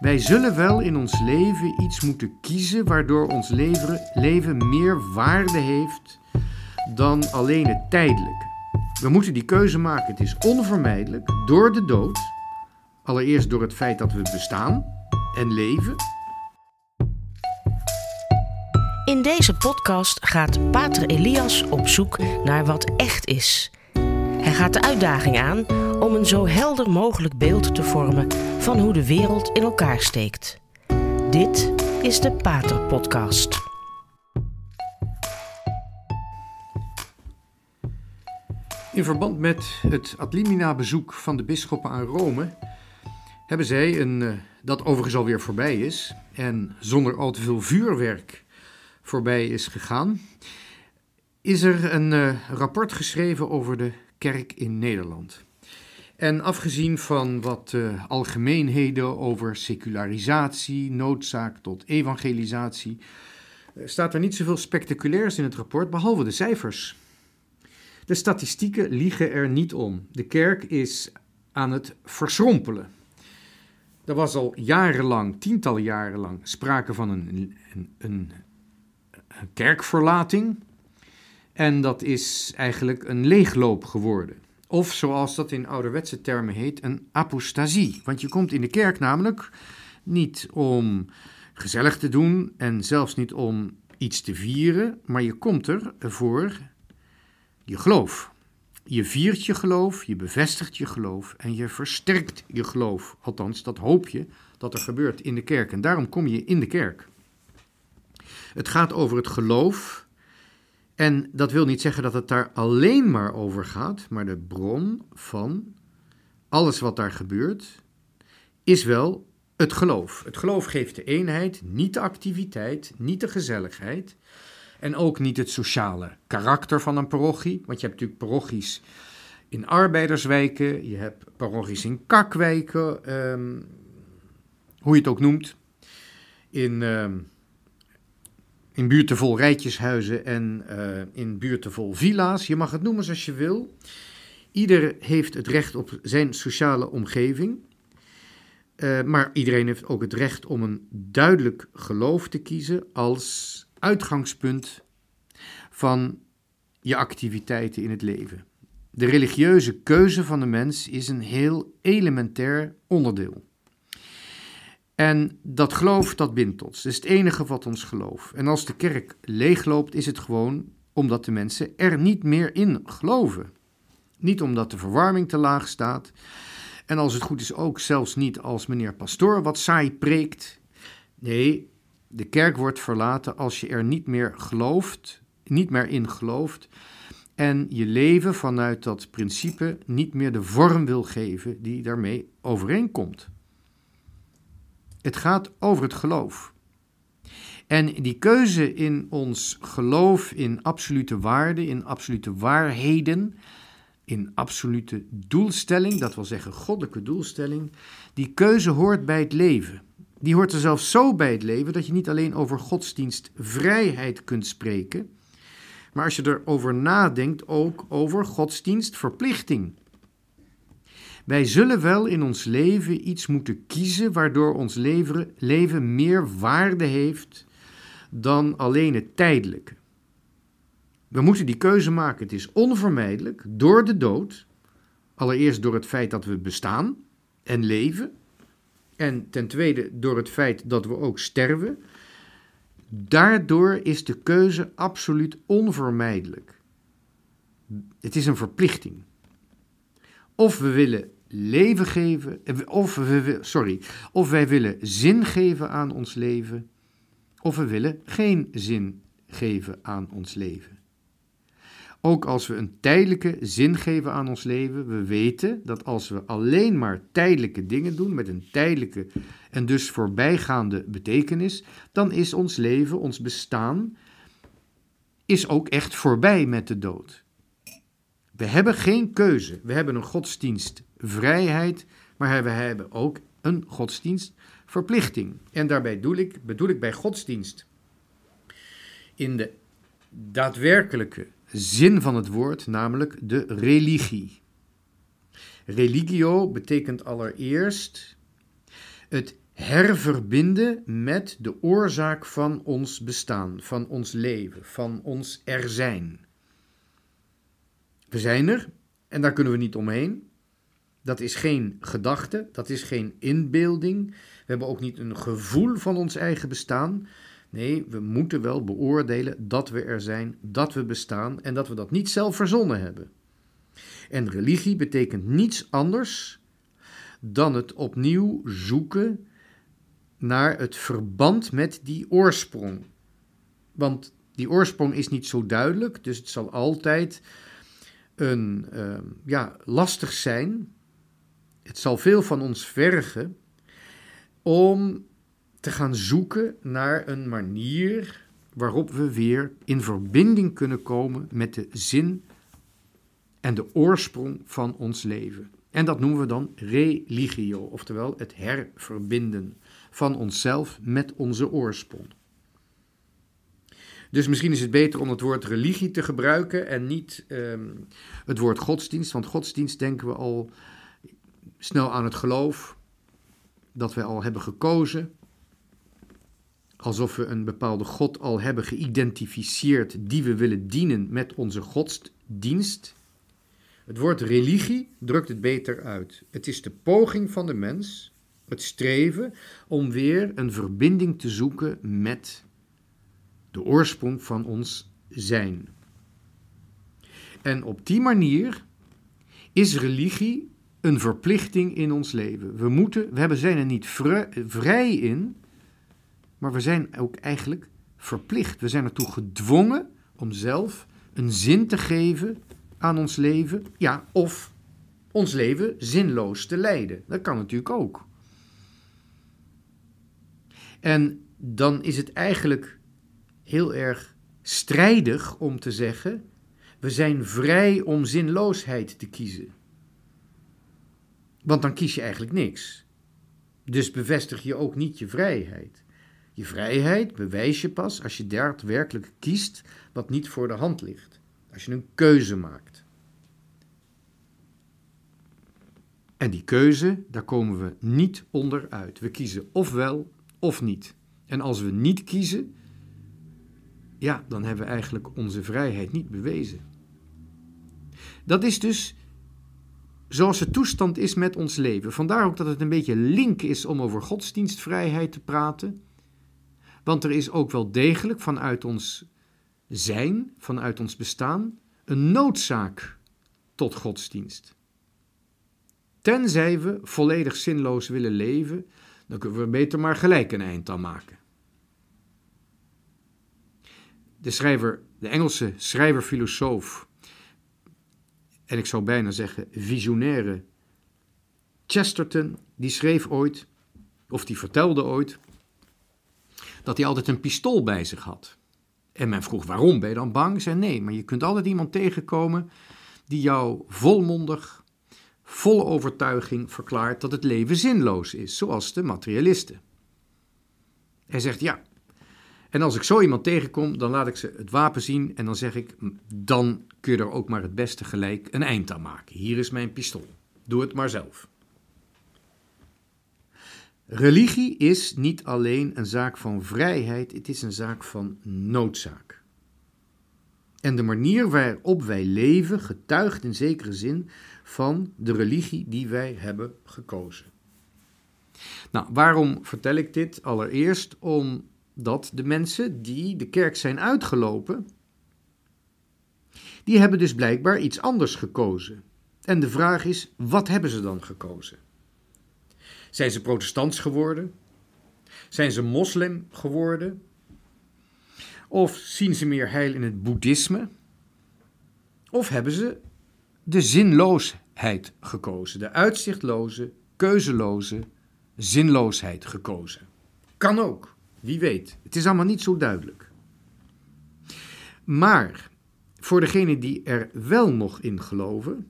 Wij zullen wel in ons leven iets moeten kiezen waardoor ons leven, leven meer waarde heeft dan alleen het tijdelijke. We moeten die keuze maken. Het is onvermijdelijk door de dood. Allereerst door het feit dat we bestaan en leven. In deze podcast gaat Pater Elias op zoek naar wat echt is. Hij gaat de uitdaging aan om een zo helder mogelijk beeld te vormen van hoe de wereld in elkaar steekt. Dit is de Pater Podcast. In verband met het Adlimina-bezoek van de bisschoppen aan Rome hebben zij, een, eh, dat overigens alweer voorbij is en zonder al te veel vuurwerk voorbij is gegaan, is er een uh, rapport geschreven over de kerk in Nederland. En afgezien van wat uh, algemeenheden over secularisatie, noodzaak tot evangelisatie, uh, staat er niet zoveel spectaculairs in het rapport, behalve de cijfers. De statistieken liegen er niet om. De kerk is aan het verschrompelen. Er was al jarenlang, tientallen jaren lang, sprake van een, een, een kerkverlating. En dat is eigenlijk een leegloop geworden. Of zoals dat in ouderwetse termen heet, een apostasie. Want je komt in de kerk namelijk niet om gezellig te doen en zelfs niet om iets te vieren, maar je komt er voor je geloof. Je viert je geloof, je bevestigt je geloof en je versterkt je geloof. Althans, dat hoop je dat er gebeurt in de kerk. En daarom kom je in de kerk. Het gaat over het geloof. En dat wil niet zeggen dat het daar alleen maar over gaat, maar de bron van alles wat daar gebeurt is wel het geloof. Het geloof geeft de eenheid, niet de activiteit, niet de gezelligheid. En ook niet het sociale karakter van een parochie. Want je hebt natuurlijk parochies in arbeiderswijken, je hebt parochies in kakwijken, um, hoe je het ook noemt. In, um, in buurten vol rijtjeshuizen en uh, in buurten vol villa's. Je mag het noemen zoals je wil. Ieder heeft het recht op zijn sociale omgeving. Uh, maar iedereen heeft ook het recht om een duidelijk geloof te kiezen als uitgangspunt van je activiteiten in het leven. De religieuze keuze van de mens is een heel elementair onderdeel. En dat geloof, dat bindt ons. Dat is het enige wat ons gelooft. En als de kerk leegloopt, is het gewoon omdat de mensen er niet meer in geloven. Niet omdat de verwarming te laag staat. En als het goed is ook zelfs niet als meneer Pastoor wat saai preekt. Nee, de kerk wordt verlaten als je er niet meer gelooft, niet meer in gelooft en je leven vanuit dat principe niet meer de vorm wil geven die daarmee overeenkomt. Het gaat over het geloof. En die keuze in ons geloof in absolute waarden, in absolute waarheden, in absolute doelstelling, dat wil zeggen goddelijke doelstelling, die keuze hoort bij het leven. Die hoort er zelfs zo bij het leven dat je niet alleen over godsdienstvrijheid kunt spreken, maar als je erover nadenkt ook over godsdienstverplichting. Wij zullen wel in ons leven iets moeten kiezen waardoor ons leven, meer waarde heeft dan alleen het tijdelijke. We moeten die keuze maken. Het is onvermijdelijk door de dood. Allereerst door het feit dat we bestaan en leven. En ten tweede door het feit dat we ook sterven. Daardoor is de keuze absoluut onvermijdelijk. Het is een verplichting. Of we willen leven geven, of, we, sorry, of wij willen zin geven aan ons leven, of we willen geen zin geven aan ons leven. Ook als we een tijdelijke zin geven aan ons leven, we weten dat als we alleen maar tijdelijke dingen doen met een tijdelijke en dus voorbijgaande betekenis, dan is ons leven, ons bestaan, is ook echt voorbij met de dood. We hebben geen keuze. We hebben een godsdienstvrijheid, maar we hebben ook een godsdienstverplichting. En daarbij ik, bedoel ik bij godsdienst in de daadwerkelijke zin van het woord, namelijk de religie. Religio betekent allereerst het herverbinden met de oorzaak van ons bestaan, van ons leven, van ons er zijn. We zijn er en daar kunnen we niet omheen. Dat is geen gedachte, dat is geen inbeelding. We hebben ook niet een gevoel van ons eigen bestaan. Nee, we moeten wel beoordelen dat we er zijn, dat we bestaan en dat we dat niet zelf verzonnen hebben. En religie betekent niets anders dan het opnieuw zoeken naar het verband met die oorsprong. Want die oorsprong is niet zo duidelijk, dus het zal altijd een, uh, ja, lastig zijn. Het zal veel van ons vergen om te gaan zoeken naar een manier waarop we weer in verbinding kunnen komen met de zin en de oorsprong van ons leven. En dat noemen we dan religio, oftewel het herverbinden van onszelf met onze oorsprong. Dus misschien is het beter om het woord religie te gebruiken en niet ehm, het woord godsdienst, want godsdienst denken we al snel aan het geloof dat wij al hebben gekozen, alsof we een bepaalde God al hebben geïdentificeerd die we willen dienen met onze godsdienst. Het woord religie drukt het beter uit. Het is de poging van de mens, het streven om weer een verbinding te zoeken met de oorsprong van ons zijn. En op die manier is religie een verplichting in ons leven. We moeten, we hebben, zijn er niet vrij in, maar we zijn ook eigenlijk verplicht. We zijn ertoe gedwongen om zelf een zin te geven aan ons leven, ja, of ons leven zinloos te leiden. Dat kan natuurlijk ook. En dan is het eigenlijk heel erg strijdig om te zeggen: we zijn vrij om zinloosheid te kiezen. Want dan kies je eigenlijk niks. Dus bevestig je ook niet je vrijheid. Je vrijheid bewijs je pas als je daadwerkelijk kiest wat niet voor de hand ligt. Als je een keuze maakt. En die keuze, daar komen we niet onderuit. We kiezen ofwel of niet. En als we niet kiezen, ja, dan hebben we eigenlijk onze vrijheid niet bewezen. Dat is dus zoals de toestand is met ons leven. Vandaar ook dat het een beetje link is om over godsdienstvrijheid te praten. Want er is ook wel degelijk vanuit ons zijn, vanuit ons bestaan, een noodzaak tot godsdienst. Tenzij we volledig zinloos willen leven, dan kunnen we beter maar gelijk een eind aan maken. De schrijver, de Engelse schrijver-filosoof, en ik zou bijna zeggen visionaire Chesterton, die schreef ooit, of die vertelde ooit, dat hij altijd een pistool bij zich had. En men vroeg, waarom ben je dan bang? Zei nee, maar je kunt altijd iemand tegenkomen die jou volmondig, vol overtuiging verklaart dat het leven zinloos is, zoals de materialisten. Hij zegt, ja, en als ik zo iemand tegenkom, dan laat ik ze het wapen zien en dan zeg ik, dan kun je er ook maar het beste gelijk een eind aan maken. Hier is mijn pistool. Doe het maar zelf. Religie is niet alleen een zaak van vrijheid, het is een zaak van noodzaak. En de manier waarop wij leven getuigt in zekere zin van de religie die wij hebben gekozen. Nou, waarom vertel ik dit? Allereerst omdat de mensen die de kerk zijn uitgelopen, die hebben dus blijkbaar iets anders gekozen. En de vraag is, wat hebben ze dan gekozen? Zijn ze protestants geworden? Zijn ze moslim geworden? Of zien ze meer heil in het boeddhisme? Of hebben ze de zinloosheid gekozen, de uitzichtloze, keuzeloze zinloosheid gekozen? Kan ook, wie weet. Het is allemaal niet zo duidelijk. Maar voor degenen die er wel nog in geloven,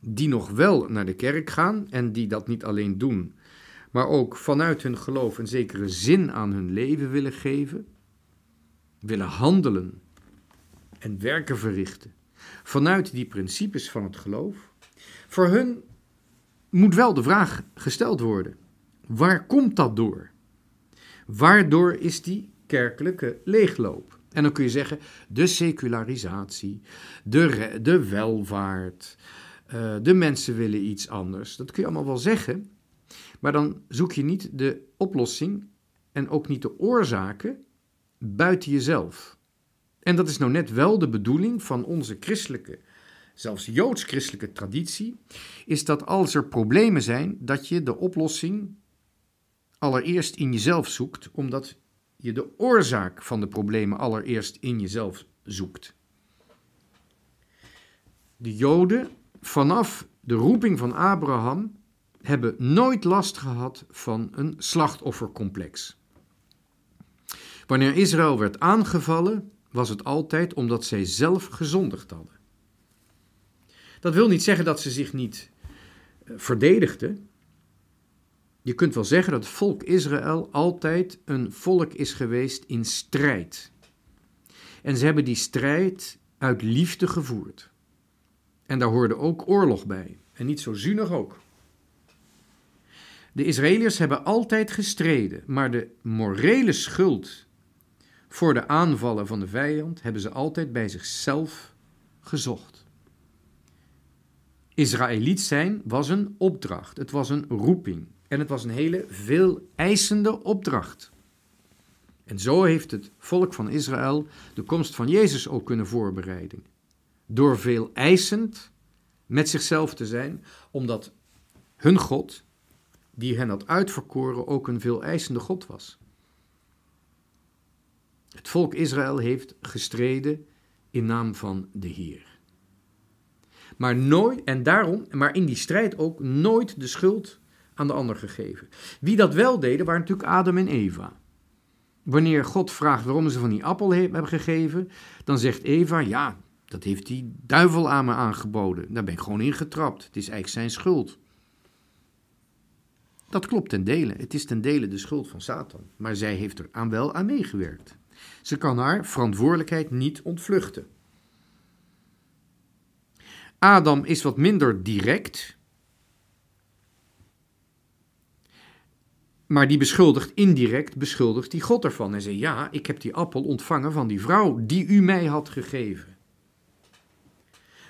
die nog wel naar de kerk gaan en die dat niet alleen doen, maar ook vanuit hun geloof een zekere zin aan hun leven willen geven, willen handelen en werken verrichten vanuit die principes van het geloof, voor hun moet wel de vraag gesteld worden: Waar komt dat door? Waardoor is die kerkelijke leegloop? En dan kun je zeggen, de secularisatie, de, de welvaart, uh, de mensen willen iets anders. Dat kun je allemaal wel zeggen, maar dan zoek je niet de oplossing en ook niet de oorzaken buiten jezelf. En dat is nou net wel de bedoeling van onze christelijke, zelfs joods-christelijke traditie, is dat als er problemen zijn, dat je de oplossing allereerst in jezelf zoekt, omdat je de oorzaak van de problemen allereerst in jezelf zoekt. De Joden, vanaf de roeping van Abraham, hebben nooit last gehad van een slachtoffercomplex. Wanneer Israël werd aangevallen, was het altijd omdat zij zelf gezondigd hadden. Dat wil niet zeggen dat ze zich niet eh, verdedigden. Je kunt wel zeggen dat het volk Israël altijd een volk is geweest in strijd. En ze hebben die strijd uit liefde gevoerd. En daar hoorde ook oorlog bij. En niet zo zuinig ook. De Israëliërs hebben altijd gestreden, maar de morele schuld voor de aanvallen van de vijand hebben ze altijd bij zichzelf gezocht. Israëliet zijn was een opdracht, het was een roeping en het was een hele veel eisende opdracht. En zo heeft het volk van Israël de komst van Jezus ook kunnen voorbereiden. Door veel eisend met zichzelf te zijn, omdat hun God, die hen had uitverkoren, ook een veel eisende God was. Het volk Israël heeft gestreden in naam van de Heer. Maar nooit, en daarom, maar in die strijd ook nooit de schuld aan de ander gegeven. Wie dat wel deden, waren natuurlijk Adam en Eva. Wanneer God vraagt waarom ze van die appel hebben gegeven, dan zegt Eva: Ja, dat heeft die duivel aan me aangeboden. Daar ben ik gewoon ingetrapt. Het is eigenlijk zijn schuld. Dat klopt ten dele. Het is ten dele de schuld van Satan. Maar zij heeft er aan wel aan meegewerkt. Ze kan haar verantwoordelijkheid niet ontvluchten. Adam is wat minder direct, maar die beschuldigt indirect, beschuldigt die God ervan. En zegt, ja, ik heb die appel ontvangen van die vrouw die u mij had gegeven.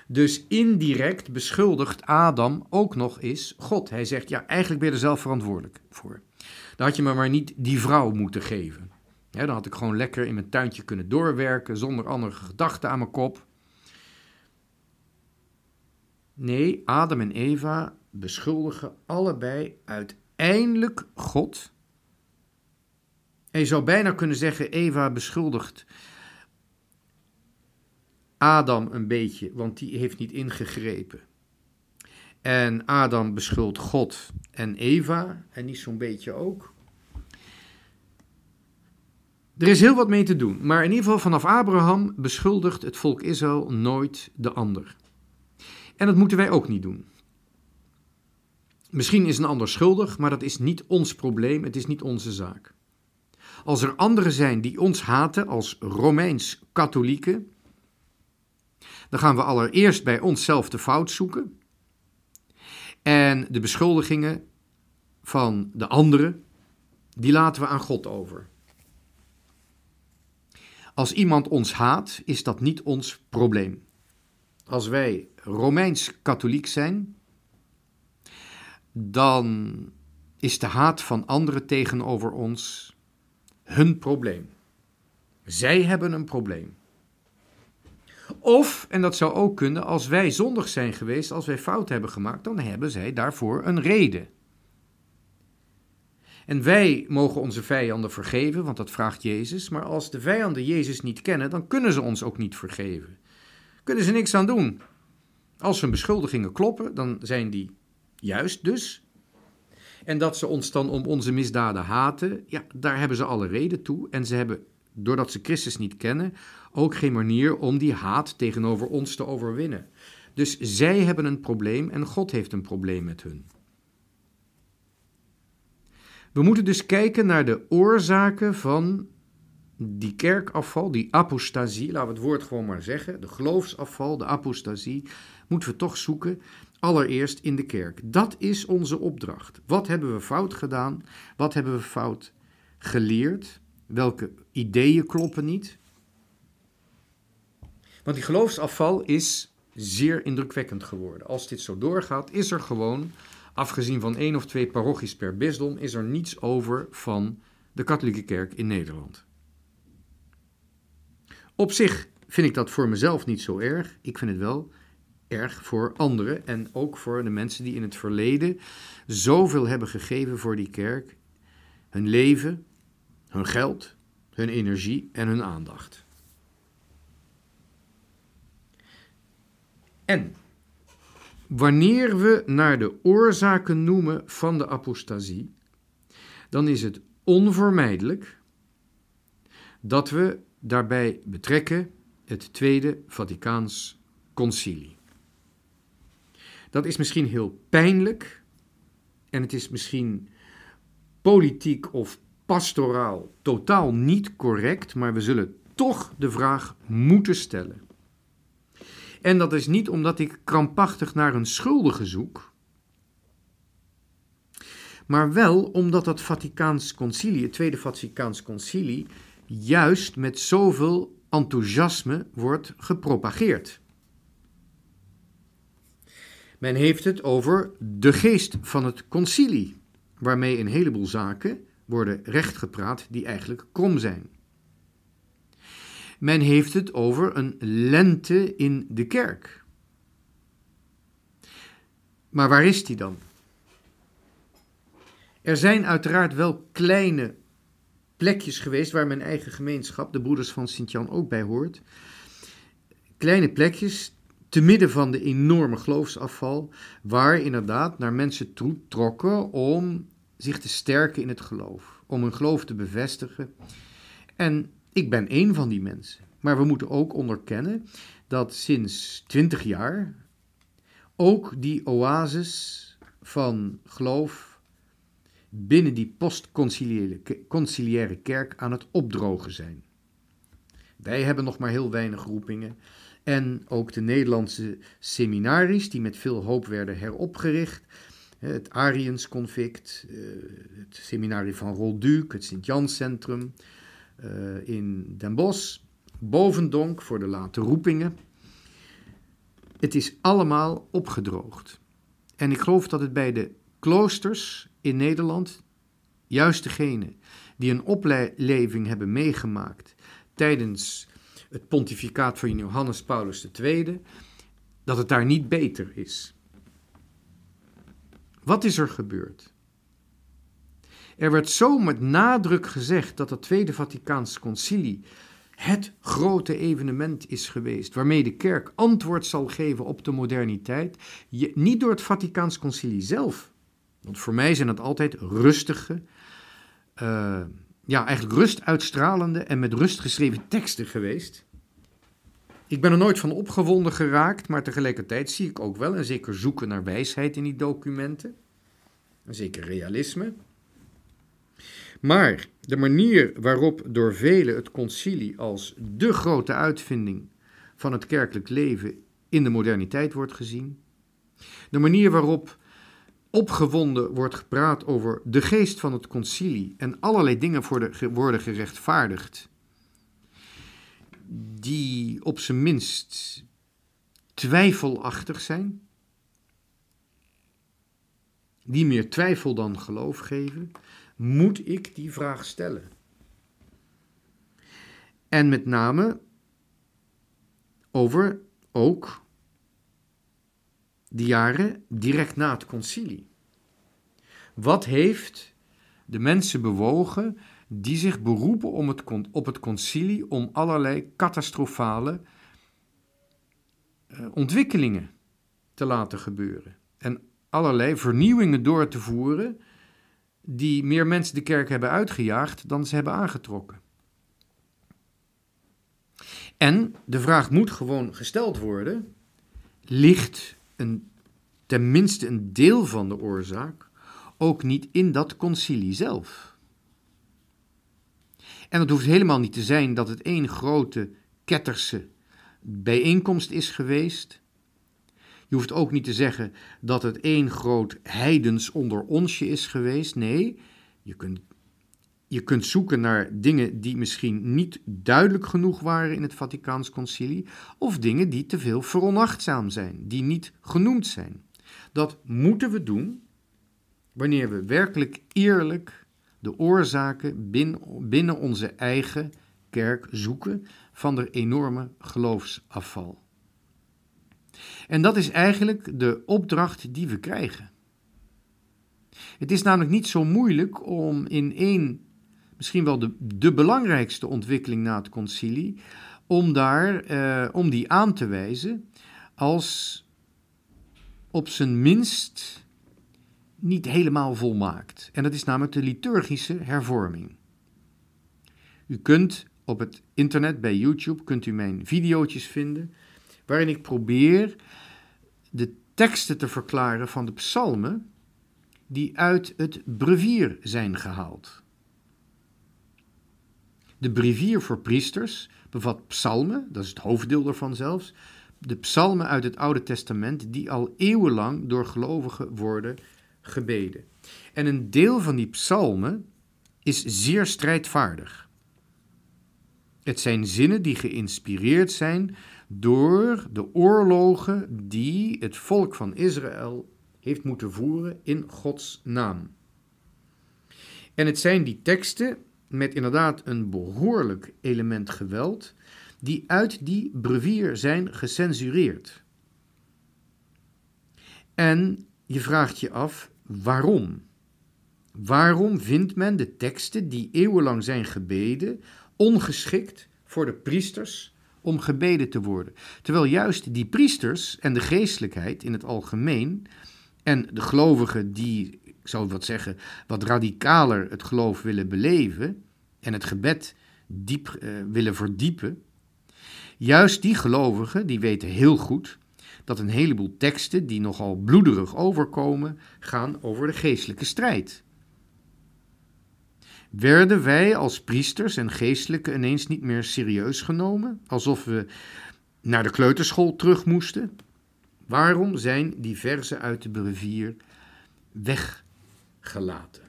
Dus indirect beschuldigt Adam ook nog eens God. Hij zegt, ja, eigenlijk ben je er zelf verantwoordelijk voor. Dan had je me maar niet die vrouw moeten geven. Dan had ik gewoon lekker in mijn tuintje kunnen doorwerken zonder andere gedachten aan mijn kop. Nee, Adam en Eva beschuldigen allebei uiteindelijk God. En je zou bijna kunnen zeggen: Eva beschuldigt Adam een beetje, want die heeft niet ingegrepen. En Adam beschuldigt God en Eva, en niet zo'n beetje ook. Er is heel wat mee te doen, maar in ieder geval vanaf Abraham beschuldigt het volk Israël nooit de ander. En dat moeten wij ook niet doen. Misschien is een ander schuldig, maar dat is niet ons probleem, het is niet onze zaak. Als er anderen zijn die ons haten als Romeins-katholieken, dan gaan we allereerst bij onszelf de fout zoeken. En de beschuldigingen van de anderen, die laten we aan God over. Als iemand ons haat, is dat niet ons probleem. Als wij Romeins-katholiek zijn, dan is de haat van anderen tegenover ons hun probleem. Zij hebben een probleem. Of, en dat zou ook kunnen, als wij zondig zijn geweest, als wij fout hebben gemaakt, dan hebben zij daarvoor een reden. En wij mogen onze vijanden vergeven, want dat vraagt Jezus. Maar als de vijanden Jezus niet kennen, dan kunnen ze ons ook niet vergeven. Kunnen ze niks aan doen. Als hun beschuldigingen kloppen, dan zijn die juist dus. En dat ze ons dan om onze misdaden haten, ja, daar hebben ze alle reden toe. En ze hebben, doordat ze Christus niet kennen, ook geen manier om die haat tegenover ons te overwinnen. Dus zij hebben een probleem en God heeft een probleem met hun. We moeten dus kijken naar de oorzaken van die kerkafval, die apostasie, laten we het woord gewoon maar zeggen, de geloofsafval, de apostasie, moeten we toch zoeken allereerst in de kerk. Dat is onze opdracht. Wat hebben we fout gedaan? Wat hebben we fout geleerd? Welke ideeën kloppen niet? Want die geloofsafval is zeer indrukwekkend geworden. Als dit zo doorgaat, is er gewoon, afgezien van één of twee parochies per bisdom, is er niets over van de katholieke kerk in Nederland. Op zich vind ik dat voor mezelf niet zo erg. Ik vind het wel erg voor anderen en ook voor de mensen die in het verleden zoveel hebben gegeven voor die kerk. Hun leven, hun geld, hun energie en hun aandacht. En wanneer we naar de oorzaken noemen van de apostasie, dan is het onvermijdelijk dat we daarbij betrekken het Tweede Vaticaans Concilie. Dat is misschien heel pijnlijk en het is misschien politiek of pastoraal totaal niet correct, maar we zullen toch de vraag moeten stellen. En dat is niet omdat ik krampachtig naar een schuldige zoek, maar wel omdat dat Vaticaans concilie, het Tweede Vaticaans concilie, juist met zoveel enthousiasme wordt gepropageerd. Men heeft het over de geest van het concilie, waarmee een heleboel zaken worden rechtgepraat die eigenlijk krom zijn. Men heeft het over een lente in de kerk. Maar waar is die dan? Er zijn uiteraard wel kleine plekjes geweest waar mijn eigen gemeenschap, de Broeders van Sint-Jan, ook bij hoort. Kleine plekjes te midden van de enorme geloofsafval, waar inderdaad naar mensen toe trokken om zich te sterken in het geloof, om hun geloof te bevestigen. En ik ben één van die mensen. Maar we moeten ook onderkennen dat sinds twintig jaar ook die oases van geloof binnen die postconciliaire kerk aan het opdrogen zijn. Wij hebben nog maar heel weinig roepingen. En ook de Nederlandse seminaries, die met veel hoop werden heropgericht. Het Ariënsconvict, eh, het seminarie van Rolduc, het Sint-Jans Centrum eh, in Den Bosch, Bovendonk voor de late roepingen. Het is allemaal opgedroogd. En ik geloof dat het bij de kloosters in Nederland, juist degene die een opleving hebben meegemaakt tijdens het pontificaat van Johannes Paulus II, dat het daar niet beter is. Wat is er gebeurd? Er werd zo met nadruk gezegd dat het Tweede Vaticaans Concilie het grote evenement is geweest, waarmee de kerk antwoord zal geven op de moderniteit, niet door het Vaticaans Concilie zelf. Want voor mij zijn het altijd rustige, uh, ja, eigenlijk rust uitstralende en met rust geschreven teksten geweest. Ik ben er nooit van opgewonden geraakt, maar tegelijkertijd zie ik ook wel, en zeker zoeken naar wijsheid in die documenten, en zeker realisme. Maar de manier waarop door velen het concilie als de grote uitvinding van het kerkelijk leven in de moderniteit wordt gezien, de manier waarop opgewonden wordt gepraat over de geest van het concilie en allerlei dingen worden gerechtvaardigd, die op zijn minst twijfelachtig zijn, die meer twijfel dan geloof geven, moet ik die vraag stellen? En met name over ook de jaren direct na het concilie. Wat heeft de mensen bewogen die zich beroepen om op het concilie om allerlei catastrofale uh, ontwikkelingen te laten gebeuren en allerlei vernieuwingen door te voeren die meer mensen de kerk hebben uitgejaagd dan ze hebben aangetrokken. En de vraag moet gewoon gesteld worden: ligt tenminste een deel van de oorzaak ook niet in dat concilie zelf? En het hoeft helemaal niet te zijn dat het één grote ketterse bijeenkomst is geweest. Je hoeft ook niet te zeggen dat het één groot heidens onder onsje is geweest. Nee, je kunt, je kunt zoeken naar dingen die misschien niet duidelijk genoeg waren in het Vaticaans concilie, of dingen die te veel veronachtzaam zijn, die niet genoemd zijn. Dat moeten we doen wanneer we werkelijk eerlijk de oorzaken binnen onze eigen kerk zoeken van de enorme geloofsafval. En dat is eigenlijk de opdracht die we krijgen. Het is namelijk niet zo moeilijk om in één, misschien wel de, de belangrijkste ontwikkeling na het concilie, om, daar, eh, om die aan te wijzen als op zijn minst niet helemaal volmaakt. En dat is namelijk de liturgische hervorming. U kunt op het internet bij YouTube kunt u mijn video's vinden waarin ik probeer de teksten te verklaren van de psalmen die uit het brevier zijn gehaald. De brevier voor priesters bevat psalmen, dat is het hoofddeel daarvan zelfs, de psalmen uit het Oude Testament die al eeuwenlang door gelovigen worden gebeden. En een deel van die psalmen is zeer strijdvaardig. Het zijn zinnen die geïnspireerd zijn door de oorlogen die het volk van Israël heeft moeten voeren in Gods naam. En het zijn die teksten met inderdaad een behoorlijk element geweld, die uit die brevier zijn gecensureerd. En je vraagt je af waarom. Waarom vindt men de teksten die eeuwenlang zijn gebeden ongeschikt voor de priesters om gebeden te worden? Terwijl juist die priesters en de geestelijkheid in het algemeen en de gelovigen die, ik zou wat zeggen, wat radicaler het geloof willen beleven en het gebed diep uh, willen verdiepen, juist die gelovigen die weten heel goed dat een heleboel teksten die nogal bloederig overkomen, gaan over de geestelijke strijd. Werden wij als priesters en geestelijken ineens niet meer serieus genomen, alsof we naar de kleuterschool terug moesten? Waarom zijn die verzen uit de brevier weggelaten?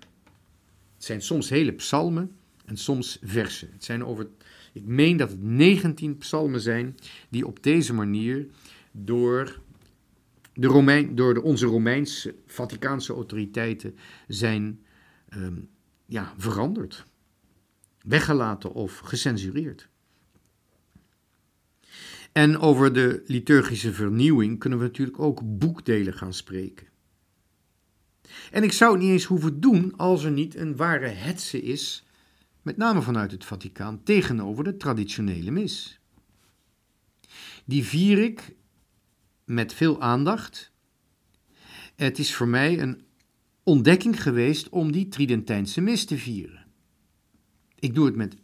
Het zijn soms hele psalmen en soms versen. Het zijn over, ik meen dat het 19 psalmen zijn die op deze manier door, de Romein, door de, onze Romeinse, Vaticaanse autoriteiten zijn ehm, ja, veranderd, weggelaten of gecensureerd. En over de liturgische vernieuwing kunnen we natuurlijk ook boekdelen gaan spreken. En ik zou het niet eens hoeven doen als er niet een ware hetze is, met name vanuit het Vaticaan, tegenover de traditionele mis. Die vier ik met veel aandacht. Het is voor mij een ontdekking geweest om die Tridentijnse mis te vieren. Ik doe het met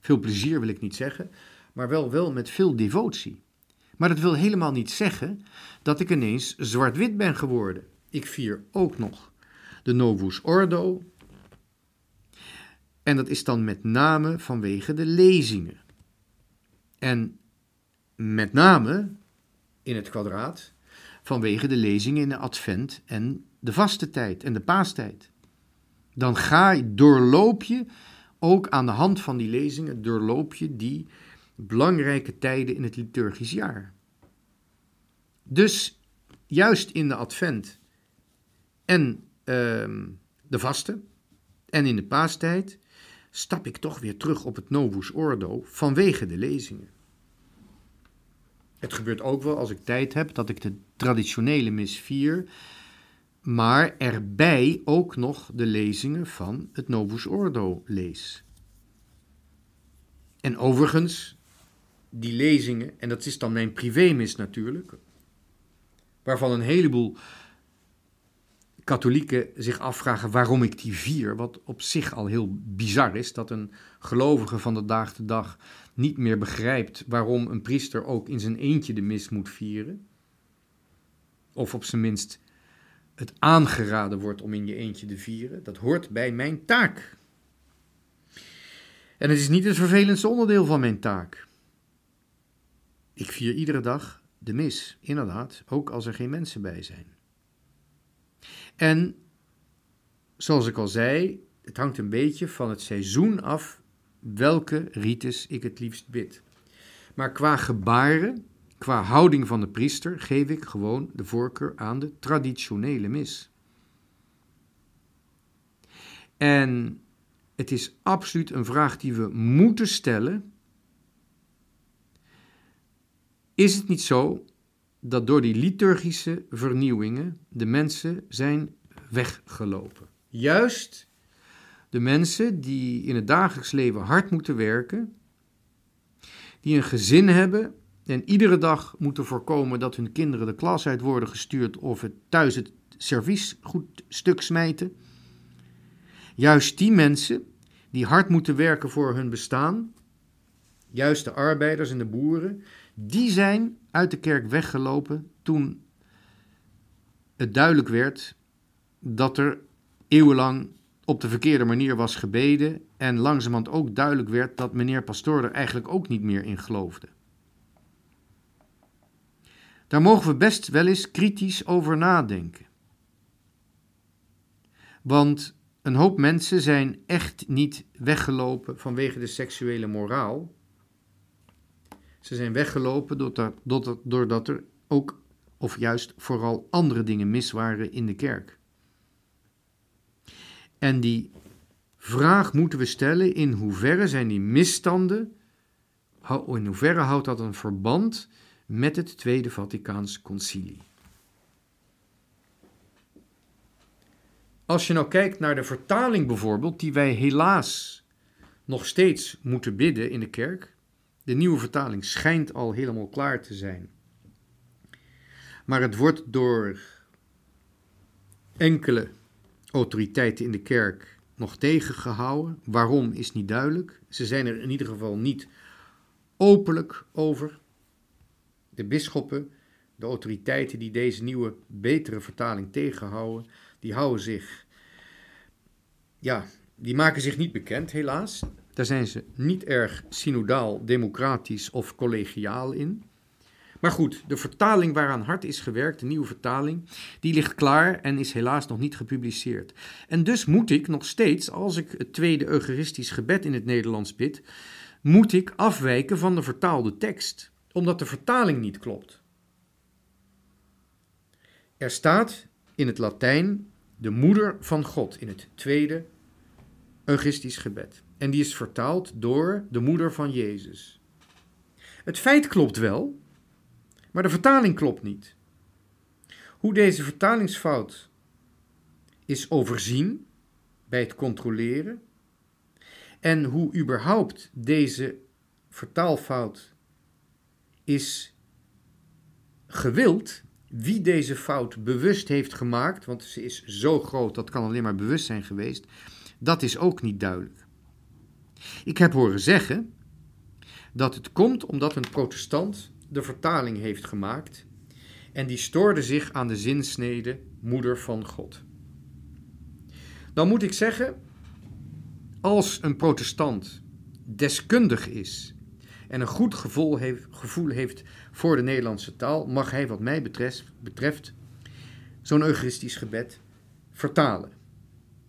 veel plezier, wil ik niet zeggen, maar wel, wel met veel devotie. Maar dat wil helemaal niet zeggen dat ik ineens zwart-wit ben geworden. Ik vier ook nog de Novus Ordo. En dat is dan met name vanwege de lezingen. En met name in het kwadraat vanwege de lezingen in de advent en de vaste tijd en de paastijd. Dan ga je, doorloop je ook aan de hand van die lezingen, doorloop je die belangrijke tijden in het liturgisch jaar. Dus juist in de advent en ehm, de vaste en in de paastijd stap ik toch weer terug op het Novus Ordo vanwege de lezingen. Het gebeurt ook wel als ik tijd heb dat ik de traditionele mis vier, maar erbij ook nog de lezingen van het Novus Ordo lees. En overigens, die lezingen, en dat is dan mijn privémis natuurlijk, waarvan een heleboel katholieken zich afvragen waarom ik die vier, wat op zich al heel bizar is, dat een gelovige van de dag te dag niet meer begrijpt waarom een priester ook in zijn eentje de mis moet vieren. Of op zijn minst het aangeraden wordt om in je eentje te vieren. Dat hoort bij mijn taak. En het is niet het vervelendste onderdeel van mijn taak. Ik vier iedere dag de mis, inderdaad, ook als er geen mensen bij zijn. En zoals ik al zei, het hangt een beetje van het seizoen af welke rites ik het liefst bid. Maar qua gebaren, qua houding van de priester, geef ik gewoon de voorkeur aan de traditionele mis. En het is absoluut een vraag die we moeten stellen. Is het niet zo dat door die liturgische vernieuwingen de mensen zijn weggelopen? Juist de mensen die in het dagelijks leven hard moeten werken, die een gezin hebben en iedere dag moeten voorkomen dat hun kinderen de klas uit worden gestuurd of het thuis het servies goed stuk smijten. Juist die mensen die hard moeten werken voor hun bestaan, juist de arbeiders en de boeren, die zijn uit de kerk weggelopen toen het duidelijk werd dat er eeuwenlang op de verkeerde manier was gebeden en langzamerhand ook duidelijk werd dat meneer Pastoor er eigenlijk ook niet meer in geloofde. Daar mogen we best wel eens kritisch over nadenken. Want een hoop mensen zijn echt niet weggelopen vanwege de seksuele moraal. Ze zijn weggelopen doordat, er ook, of juist vooral andere dingen mis waren in de kerk. En die vraag moeten we stellen: in hoeverre zijn die misstanden, in hoeverre houdt dat een verband met het Tweede Vaticaans Concilie? Als je nou kijkt naar de vertaling bijvoorbeeld, die wij helaas nog steeds moeten bidden in de kerk. De nieuwe vertaling schijnt al helemaal klaar te zijn. Maar het wordt door enkele autoriteiten in de kerk nog tegengehouden. Waarom is niet duidelijk. Ze zijn er in ieder geval niet openlijk over. De bisschoppen, de autoriteiten die deze nieuwe, betere vertaling tegenhouden, die houden zich, ja, die maken zich niet bekend, helaas. Daar zijn ze niet erg synodaal, democratisch of collegiaal in. Maar goed, de vertaling waaraan hard is gewerkt, de nieuwe vertaling, die ligt klaar en is helaas nog niet gepubliceerd. En dus moet ik nog steeds, als ik het tweede eucharistisch gebed in het Nederlands bid, moet ik afwijken van de vertaalde tekst, omdat de vertaling niet klopt. Er staat in het Latijn de moeder van God in het tweede eucharistisch gebed. En die is vertaald door de moeder van Jezus. Het feit klopt wel, maar de vertaling klopt niet. Hoe deze vertalingsfout is overzien bij het controleren en hoe überhaupt deze vertaalfout is gewild, wie deze fout bewust heeft gemaakt, want ze is zo groot dat kan alleen maar bewust zijn geweest, dat is ook niet duidelijk. Ik heb horen zeggen dat het komt omdat een protestant de vertaling heeft gemaakt en die stoorde zich aan de zinsnede moeder van God. Dan moet ik zeggen, als een protestant deskundig is en een goed gevoel heeft, gevoel heeft voor de Nederlandse taal, mag hij wat mij betreft, betreft zo'n eucharistisch gebed vertalen.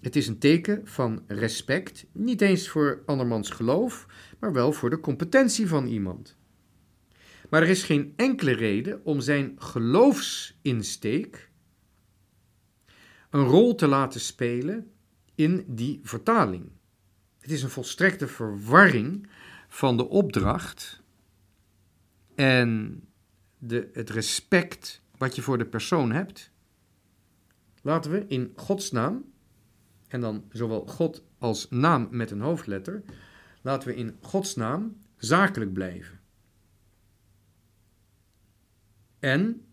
Het is een teken van respect, niet eens voor andermans geloof, maar wel voor de competentie van iemand. Maar er is geen enkele reden om zijn geloofsinsteek een rol te laten spelen in die vertaling. Het is een volstrekte verwarring van de opdracht en de, het respect wat je voor de persoon hebt. Laten we in Gods naam, en dan zowel God als naam met een hoofdletter, laten we in Gods naam zakelijk blijven. En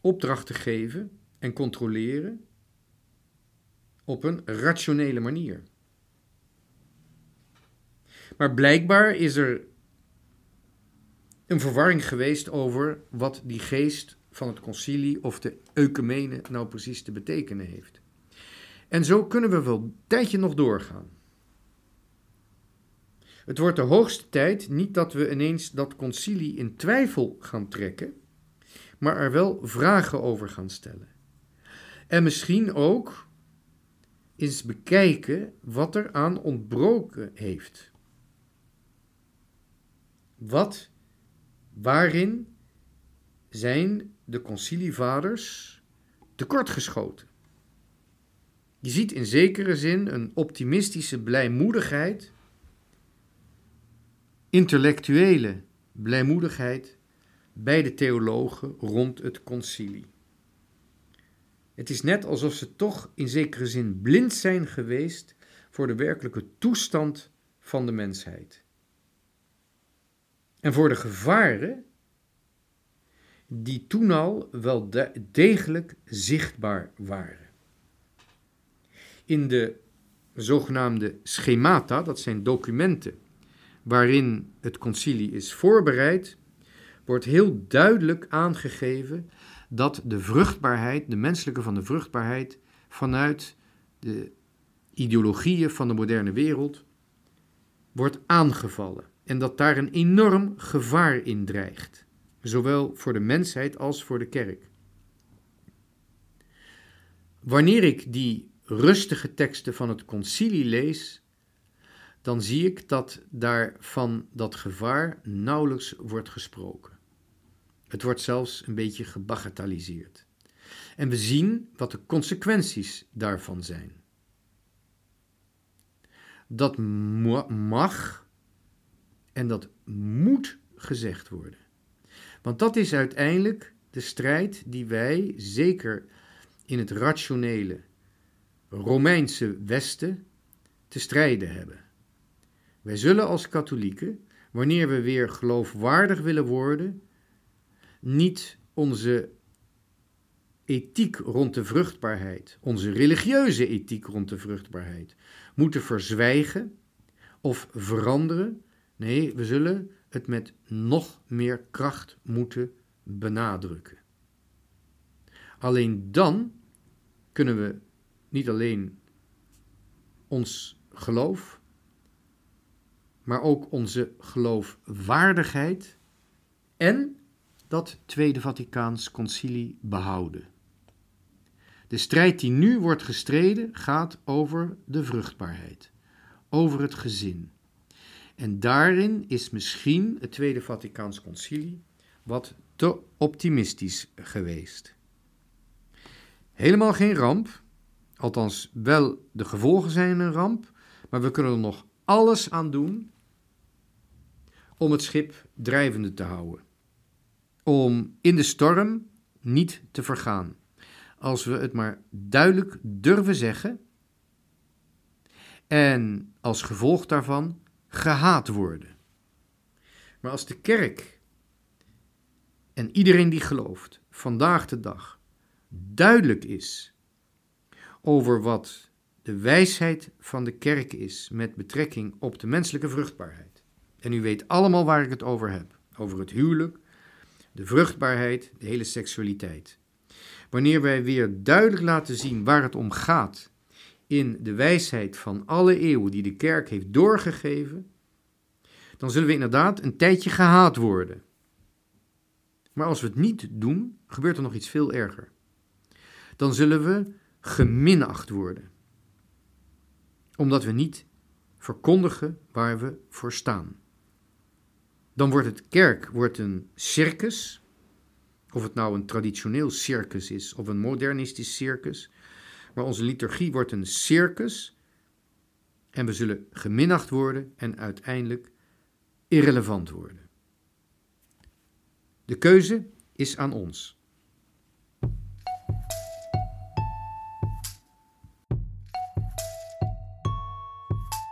opdrachten geven en controleren op een rationele manier. Maar blijkbaar is er een verwarring geweest over wat die geest van het concilie of de eukemene nou precies te betekenen heeft. En zo kunnen we wel een tijdje nog doorgaan. Het wordt de hoogste tijd niet dat we ineens dat concilie in twijfel gaan trekken, maar er wel vragen over gaan stellen. En misschien ook eens bekijken wat er aan ontbroken heeft. Wat, waarin zijn de concilievaders tekortgeschoten? Je ziet in zekere zin een optimistische blijmoedigheid, intellectuele blijmoedigheid bij de theologen rond het concilie. Het is net alsof ze toch in zekere zin blind zijn geweest voor de werkelijke toestand van de mensheid. En voor de gevaren die toen al wel degelijk zichtbaar waren. In de zogenaamde schemata, dat zijn documenten waarin het concilie is voorbereid, wordt heel duidelijk aangegeven dat de vruchtbaarheid, de menselijke van de vruchtbaarheid, vanuit de ideologieën van de moderne wereld wordt aangevallen. En dat daar een enorm gevaar in dreigt, zowel voor de mensheid als voor de kerk. Wanneer ik die rustige teksten van het concilie lees, dan zie ik dat daar van dat gevaar nauwelijks wordt gesproken. Het wordt zelfs een beetje gebagatelliseerd. En we zien wat de consequenties daarvan zijn. Dat mag en dat moet gezegd worden. Want dat is uiteindelijk de strijd die wij, zeker in het rationele Romeinse Westen, te strijden hebben. Wij zullen als katholieken, wanneer we weer geloofwaardig willen worden, niet onze ethiek rond de vruchtbaarheid, onze religieuze ethiek rond de vruchtbaarheid, moeten verzwijgen of veranderen. Nee, we zullen het met nog meer kracht moeten benadrukken. Alleen dan kunnen we niet alleen ons geloof, maar ook onze geloofwaardigheid en dat Tweede Vaticaans Concilie behouden. De strijd die nu wordt gestreden gaat over de vruchtbaarheid, over het gezin. En daarin is misschien het Tweede Vaticaans Concilie wat te optimistisch geweest. Helemaal geen ramp, althans wel de gevolgen zijn een ramp, maar we kunnen er nog alles aan doen om het schip drijvende te houden om in de storm niet te vergaan. Als we het maar duidelijk durven zeggen en als gevolg daarvan gehaat worden. Maar als de kerk en iedereen die gelooft vandaag de dag duidelijk is over wat de wijsheid van de kerk is met betrekking op de menselijke vruchtbaarheid. En u weet allemaal waar ik het over heb: over het huwelijk, de vruchtbaarheid, de hele seksualiteit. Wanneer wij weer duidelijk laten zien waar het om gaat in de wijsheid van alle eeuwen die de kerk heeft doorgegeven, dan zullen we inderdaad een tijdje gehaat worden. Maar als we het niet doen, gebeurt er nog iets veel erger. Dan zullen we geminacht worden, omdat we niet verkondigen waar we voor staan. Dan wordt het kerk wordt een circus. Of het nou een traditioneel circus is of een modernistisch circus. Maar onze liturgie wordt een circus. En we zullen geminacht worden en uiteindelijk irrelevant worden. De keuze is aan ons.